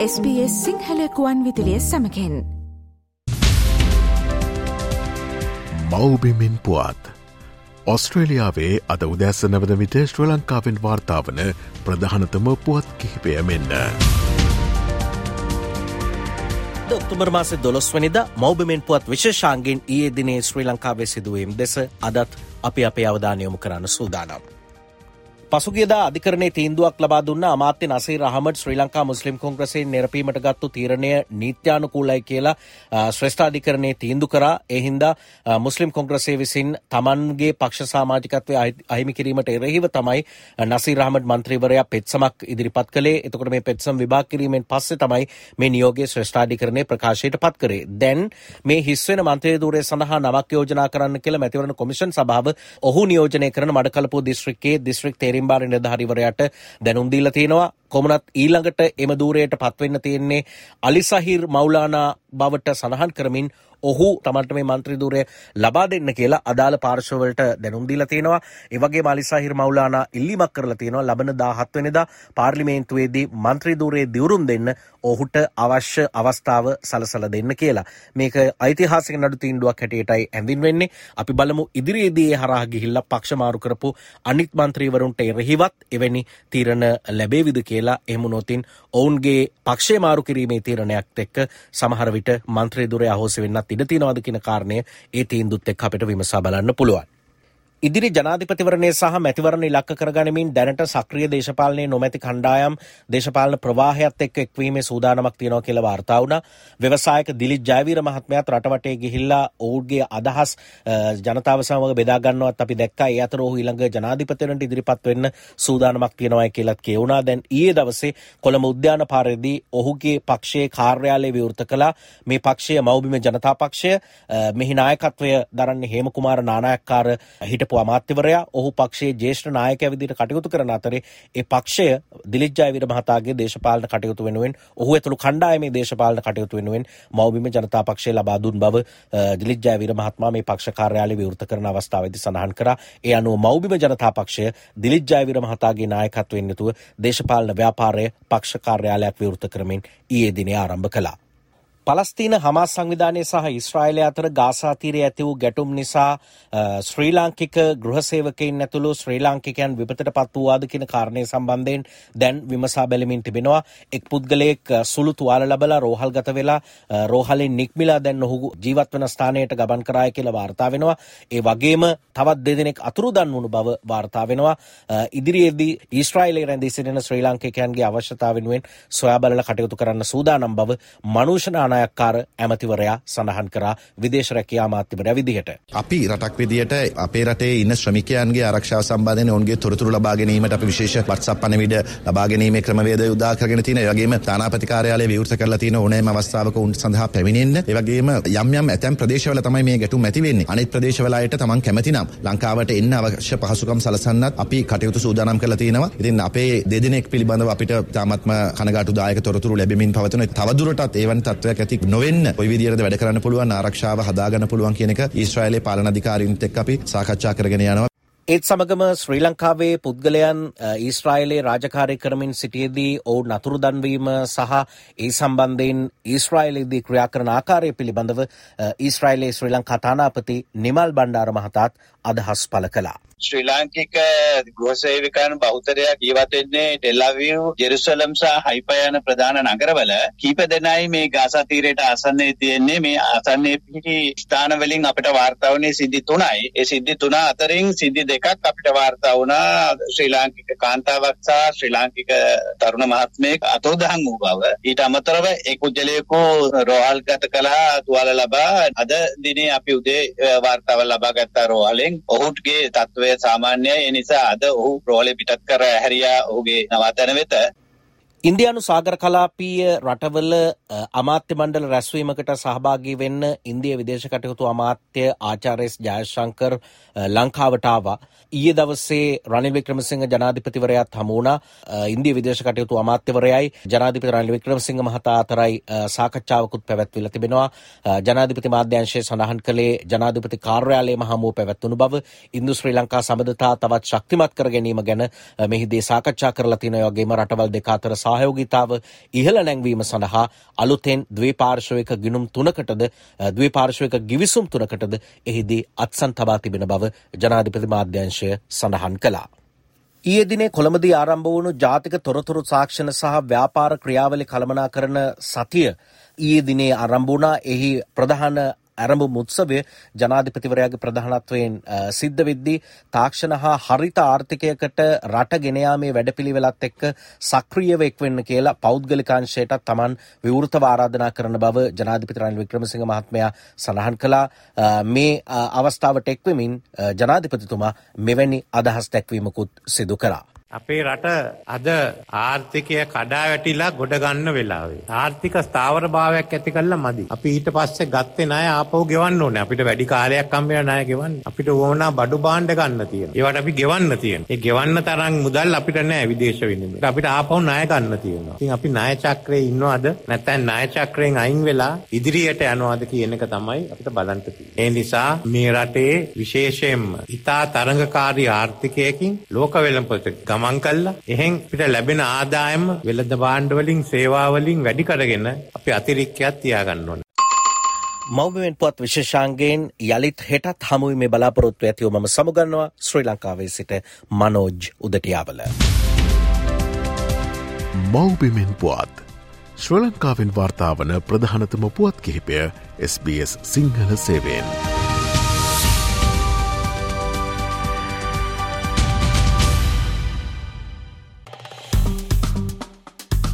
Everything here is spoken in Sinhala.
SBS සිංහලකුවන් විදිලිය සමකෙන් මවබිමින් පුවත් ඔස්ට්‍රේලියාවේ අද උදැස්ස නවද විට ශ්‍ර ලංකාවෙන් වාර්තාාවන ප්‍රධානතම පුවත් කිහිපය මෙන්න. ඔක්තුබර් මාස දොළොස්වනිද මෞබමෙන් පුවත් විශෂාන්ගෙන් ඒ දිනේ ශ්‍රී ලංකාවේ සිදුවීම් දෙස අදත් අපි අපේ අවධානයොමු කරන්න සූදානම්. පසුගේදා අධිකරණයේ තීන්දුවක් ලබා දුන්න අමාත්‍ය නසීර් අහමඩ් ශ්‍රී ලංකා මුස්ලිම් කොංග්‍රසයෙන් නිරපීමට ගත්තු තීරණය නීත්‍යානුකූලයි කියලා ශ්‍රේෂ්ඨාධිකරණයේ තීන්දු කරා ඒ හින්දා මුස්ලිම් කොංග්‍රසය විසින් තමන්ගේ පක්ෂ සාමාජිකත්වය අහිමි කිරීමට එරෙහිව තමයි නසීර් අහමඩ් මන්ත්‍රීවරයා පෙත්සමක් ඉදිරිපත් කළේ එතකොට මේ පෙත්සම් විභාග කිරීමෙන් පස්සේ තමයි මේ නියෝගයේ ශ්‍රේෂ්ඨාධිකරණය ප්‍රකාශයට පත් කරේ. දැන් මේ හිස්වෙන මන්ත්‍රී ධූරය සඳහා නමක් යෝජනා කරන්න කියලා මැතිවරණ කොමිෂන් සභාව ඔහු නියෝජනය කරන මඩකලපුව දිස්ත්‍රික්කයේ දිස්ත්‍රික් තේරීම් තේරීම්බාර නිලධාරිවරයාට දැනුම් දීලා තියෙනවා. කොමනත් ඊළඟට එම දූරයට පත්වෙන්න තියෙන්නේ අලිසහිර් මෞලානා බවට සඳහන් කරමින් ඔහු තමන්ට මේ මන්ත්‍රදූරය ලබා දෙන්න කියලා අදාළ පාර්ශවලට දැනුම් දීලා තියෙනවා. ඒවගේ මාලිසාහිර මෞලානා ඉල්ලිමක් කරලා තියෙනවා. ලබන දාහත් වෙනදා පාර්ලිමේන්තුවේදී මන්ත්‍රදූරයේ දිවුරුම් දෙන්න ඔහුට අවශ්‍ය අවස්ථාව සලසල දෙන්න කියලා. මේක ඓතිහාසික නඩු තීන්දුවක් හැටියටයි ඇඳින් වෙන්නේ. අපි බලමු ඉදිරියේදී ඒ හරහා ගිහිල්ලා පක්ෂමාරු කරපු අනිත් මන්ත්‍රීවරුන්ට එරෙහිවත් එවැනි තීරණ ලැබේවිද කියලා එහෙමුණොතින් ඔවුන්ගේ පක්ෂය මාරු කිරීමේ තීරණයක් එක්ක සමහර විට මන්ත්‍රේදුරය අහෝසි වෙන්නත් ඉඩ තියෙනවද කියන කාරණය ඒ තීන්දුත් එක්ක අපිට විමසා බලන්න පුළුවන්. ඉදිරි ජනාධිපතිවරණය සහ මැතිවරණ ඉලක්ක කරගනිමින් දැනට සක්‍රිය දේශපාලනය නොමැති කණ්ඩායම් දේශපාලන ප්‍රවාහයත් එක්ක එක්වීමේ සූදානමක් තියෙනවා කියලා වාර්තා වුණා. ව්‍යවසායක දිලිත් ජයවීර මහත්මයාත් රටවටේ ගිහිල්ලා ඔවුන්ගේ අදහස් ජනතාව සමග බෙදා ගන්නවත් අපි දැක්කා. ඒ අතර ඔහු ඊළඟ ජනාධිපතිවරණට ඉදිරිපත් වෙන්න සූදානමක් තියෙනවා කියලාත් කියවුණා. දැන් ඊයේ දවසේ කොළඹ උද්‍යාන පාරේදී ඔහුගේ පක්ෂයේ කාර්යාලය විවෘත කළා. මේ පක්ෂය මව්බිම ජනතා පක්ෂය මෙහි නායකත්වය දරන්නේ හේමකුමාර නානායක්කාර හිට හිටපු අමාත්‍යවරයා ඔහු පක්ෂයේ ජේෂ්ඨ නායකයා විදිහට කටයුතු කරන අතරේ ඒ පක්ෂය දිලිත් ජයවීර මහතාගේ දේශපාලන කටයුතු වෙනුවෙන් ඔහු ඇතුළු කණ්ඩායමේ දේශපාලන කටයුතු වෙනුවෙන් මව්බිම ජනතා පක්ෂය ලබා දුන් බව දිලිත් ජයවීර මහත්මයා මේ පක්ෂ කාර්යාලය විවෘත කරන අවස්ථාවේදී සඳහන් කරා. ඒ අනුව මව්බිම ජනතා පක්ෂය දිලිත් ජයවීර මහතාගේ නායකත්වයෙන් යුතුව දේශපාලන ව්‍යාපාරය පක්ෂ කාර්යාලයක් විවෘත කරමින් ඊයේ දිනේ ආරම්භ කළා. පලස්තීන හමස් සංවිධානය සහ ඉස්්‍රයිලය අතර ගාසාතීරය ඇති වූ ගැටුම් නිසා ශ්‍රී ලාංකික ගෘහසේවකයින් ඇතුළු ශ්‍රී ලාංකිකයන් විපතට පත් වූවාද කියන කාරණය සම්බන්ධයෙන් දැන් විමසා බැලමින් තිබෙනවා. එක් පුද්ගලයෙක් සුළු තුවාල ලබලා රෝහල් ගත වෙලා රෝහලින් නික්මිලා දැන් ඔහු ජීවත් වන ස්ථානයට ගබන් කරාය කියලා වාර්තා වෙනවා. ඒ වගේම තවත් දෙදෙනෙක් අතුරු දන් වුණු බව වාර්තා වෙනවා. ඉදිරියේදී ඊස්ට්‍රයිලේ රැඳී සිටින ශ්‍රී ලාංකිකයන්ගේ අවශ්‍යතාව වෙනුවෙන් සොයා බලලා කටයුතු කරන්න සූදානම් බව මනුෂ්‍යනාන නායක්කාර ඇමතිවරයා සඳහන් කරා විදේශ රැකියා අමාත්‍යවරයා විදිහට. අපි රටක් විදියට අපේ රටේ ඉන්න ශ්‍රමිකයන්ගේ ආරක්ෂාව සම්බන්ධයෙන් ඔවුන්ගේ තොරතුරු ලබා ගැනීමට අපි විශේෂ WhatsApp පණිවිඩ ලබා ගැනීමේ ක්‍රමවේද උදා කරගෙන තියෙන. ඒ වගේම තානාපති කාර්යාලය විවෘත කරලා තියෙන ඕනෑම අවස්ථාවක උන් සඳහා පැමිණෙන්න. ඒ වගේම යම් යම් ඇතැම් ප්‍රදේශවල තමයි මේ ගැටුම් ඇති වෙන්නේ. අනිත් ප්‍රදේශවල අයට තමන් කැමති නම් ලංකාවට එන්න අවශ්‍ය පහසුකම් සලසන්නත් අපි කටයුතු සූදානම් කරලා තියෙනවා. ඉතින් අපේ දෙදෙනෙක් පිළිබඳව අපිට තාමත්ම කනගාටුදායක තොරතුරු ලැබෙමින් පවතුන තවදුරටත් එවන් තත්ත්වයක් ඇති නොවෙන්න කොයි විදිහටද වැඩ කරන්න පුළුවන් ආරක්ෂාව හදාගන්න පුළුවන් කියන එක ඊශ්‍රායලයේ පාලන අධිකාරීන්ත් එක්ක අපි සාකච්ඡා කරගෙන යනවා ඒත් සමගම ශ්‍රී ලංකාවේ පුද්ගලයන් ඊස්ට්‍රයිලේ රාජකාරය කරමින් සිටියදී ඔවු නතුරු දන්වීම සහ ඒ සම්බන්ධයෙන් ඊස්ට්‍රයිලේදී ක්‍රියා කරන ආකාරය පිළිබඳව ඊස්ට්‍රයිලේ ශ්‍රී ලංකා තානාපති නිමල් බණ්ඩාර මහතාත් අදහස් පළ කළා. ශ්‍රී ලාංකික ගෘහසේවිකයන් බෞතරයක් ජීවත් වෙන්නේ ටෙල්අවිව්, ජෙරුසලම් සහ හයිෆා යන ප්‍රධාන නගරවල. කීප දෙනයි මේ ගාසා තීරයට ආසන්නයේ තියෙන්නේ. මේ ආසන්නයේ පිහිටි ස්ථාන වලින් අපිට වාර්තා වුණේ සිද්ධි තුනයි. ඒ සිද්ධි තුන අතරින් සිද්ධි දෙකක් අපිට වාර්තා වුණා ශ්‍රී ලාංකික කාන්තාවක් සහ ශ්‍රී ලාංකික තරුණ මහත්මයෙක් අතෝදහන් වූ බව. ඊට අමතරව ඒ කුජලයෙකු රෝහල් ගත කළා තුවාල ලබා අද දිනේ අපි උදේ වාර්තාව ලබා ගත්තා රෝහලෙන්. ඔහුගේ තත්ත්වය සාමාන්‍යයි ඒ නිසා අද ඔහු රෝහලේ පිටත් කර හැරියා ඔහුගේ නවාතැන වෙත. ඉන්දයානු සාගර කලාපීය රටවල අමාත්‍ය මණ්ඩල රැස්වීමකට සහභාගී වෙන්න ඉන්දිය විදේශ කටයුතු අමාත්‍ය ආචාරෙස් ජයශංකර් ලංකාවටාවා. ඊයේ දවසේ රනිල් වික්‍රමසිංහ ජනාධිපතිවරයාත් හමුවුණා ඉන්දිය විදේශ කටයුතු අමාත්‍යවරයයි ජනාධිපති රනිල් වික්‍රමසිංහ මහතා අතරයි සාකච්ඡාවකුත් පැවැත්විලා තිබෙනවා. ජනාධිපති මාධ්‍යංශය සඳහන් කළේ ජනාධිපති කාර්යාලයේම හමුව පැවැත්වුණු බව ඉන්දු ශ්‍රී ලංකා සබඳතා තවත් ශක්තිමත් කර ගැනීම ගැන මෙහිදී සාකච්ඡා කරලා තියෙන වගේම රටවල් දෙක අතර සහයෝගිතාව ඉහළ නැංවීම සඳහා අලුතෙන් ද්වේපාර්ශවයක ගිනුම් තුනකටද ද්වේපාර්ශවයක ගිවිසුම් තුනකටද එහිදී අත්සන් තබා තිබෙන බව ජනාධිපති මාධ්‍යංශය සඳහන් කළා. ඊයේ දිනේ කොළඹදී ආරම්භ වුණු ජාතික තොරතුරු සාක්ෂණ සහ ව්‍යාපාර ක්‍රියාවලි කළමනාකරන සතිය ඊයේ දිනේ ආරම්භ වුණා. එහි ප්‍රධාන ඇරඹුම් උත්සවය ජනාධිපතිවරයාගේ ප්‍රධානත්වයෙන් සිද්ධ වෙද්දී තාක්ෂණ හා හරිත ආර්ථිකයකට රට ගෙනයාමේ වැඩපිළිවෙලත් එක්ක සක්‍රියව එක්වෙන්න කියලා පෞද්ගලිකාංශයට තමන් විවෘතව ආරාධනා කරන බව ජනාධිපති රනිල් වික්‍රමසිංහ මහත්මයා සඳහන් කළා මේ අවස්ථාවට එක්වෙමින් ජනාධිපතිතුමා මෙවැනි අදහස් දැක්වීමකුත් සිදු කළා. අපේ රට අද ආර්ථිකය කඩා වැටිලා ගොඩ ගන්න වෙලාවේ. ආර්ථික ස්ථාවර භාවයක් ඇති කළා මදි. අපි ඊට පස්සේ ගත්තේ ණය ආපහු ගෙවන්න ඕනේ. අපිට වැඩි කාලයක් හම්බ වෙන ණය ගෙවන්න. අපිට ඕනා බඩු භාණ්ඩ ගන්න තියෙනවා. ඒවට අපි ගෙවන්න තියෙනවා. ඒ ගෙවන්න තරම් මුදල් අපිට නැහැ විදේශ විනිමය. අපිට ආපහු ණය ගන්න තියෙනවා. ඉතින් අපි ණය චක්‍රයේ ඉන්නවද? නැත්නම් ණය චක්‍රයෙන් අයින් වෙලා ඉදිරියට යනවද කියන එක තමයි අපිට බලන්න තියෙන්නේ. ඒ නිසා මේ රටේ විශේෂයෙන්ම ඉතා තරඟකාරී ආර්ථිකයකින් ලෝක වෙළඳපොළට ගමන් කල්ලා එහෙන් පිට ලැබෙන ආදායම වෙළඳ භාණ්ඩවලින් සේවාවලින් වැඩි කරගෙන අපි අතිරික්කයක් තියාගන්න ඕන. මෞබමෙන් පුවත් විශේෂාන්ගේෙන් යළිත් හෙටත් හමුව මේ බලාපොරොත්තු ඇතිව මම සමුගන්නවා ශ්‍රී ලංකාවේ සිට මනෝජ් උදටියාවල. මෞබිමෙන් පුවත් ශ්‍ර ලංකාවෙන් වාර්තාාවන ප්‍රධානතම පුවත් කිහිපය SBS සිංහල සේවෙන්.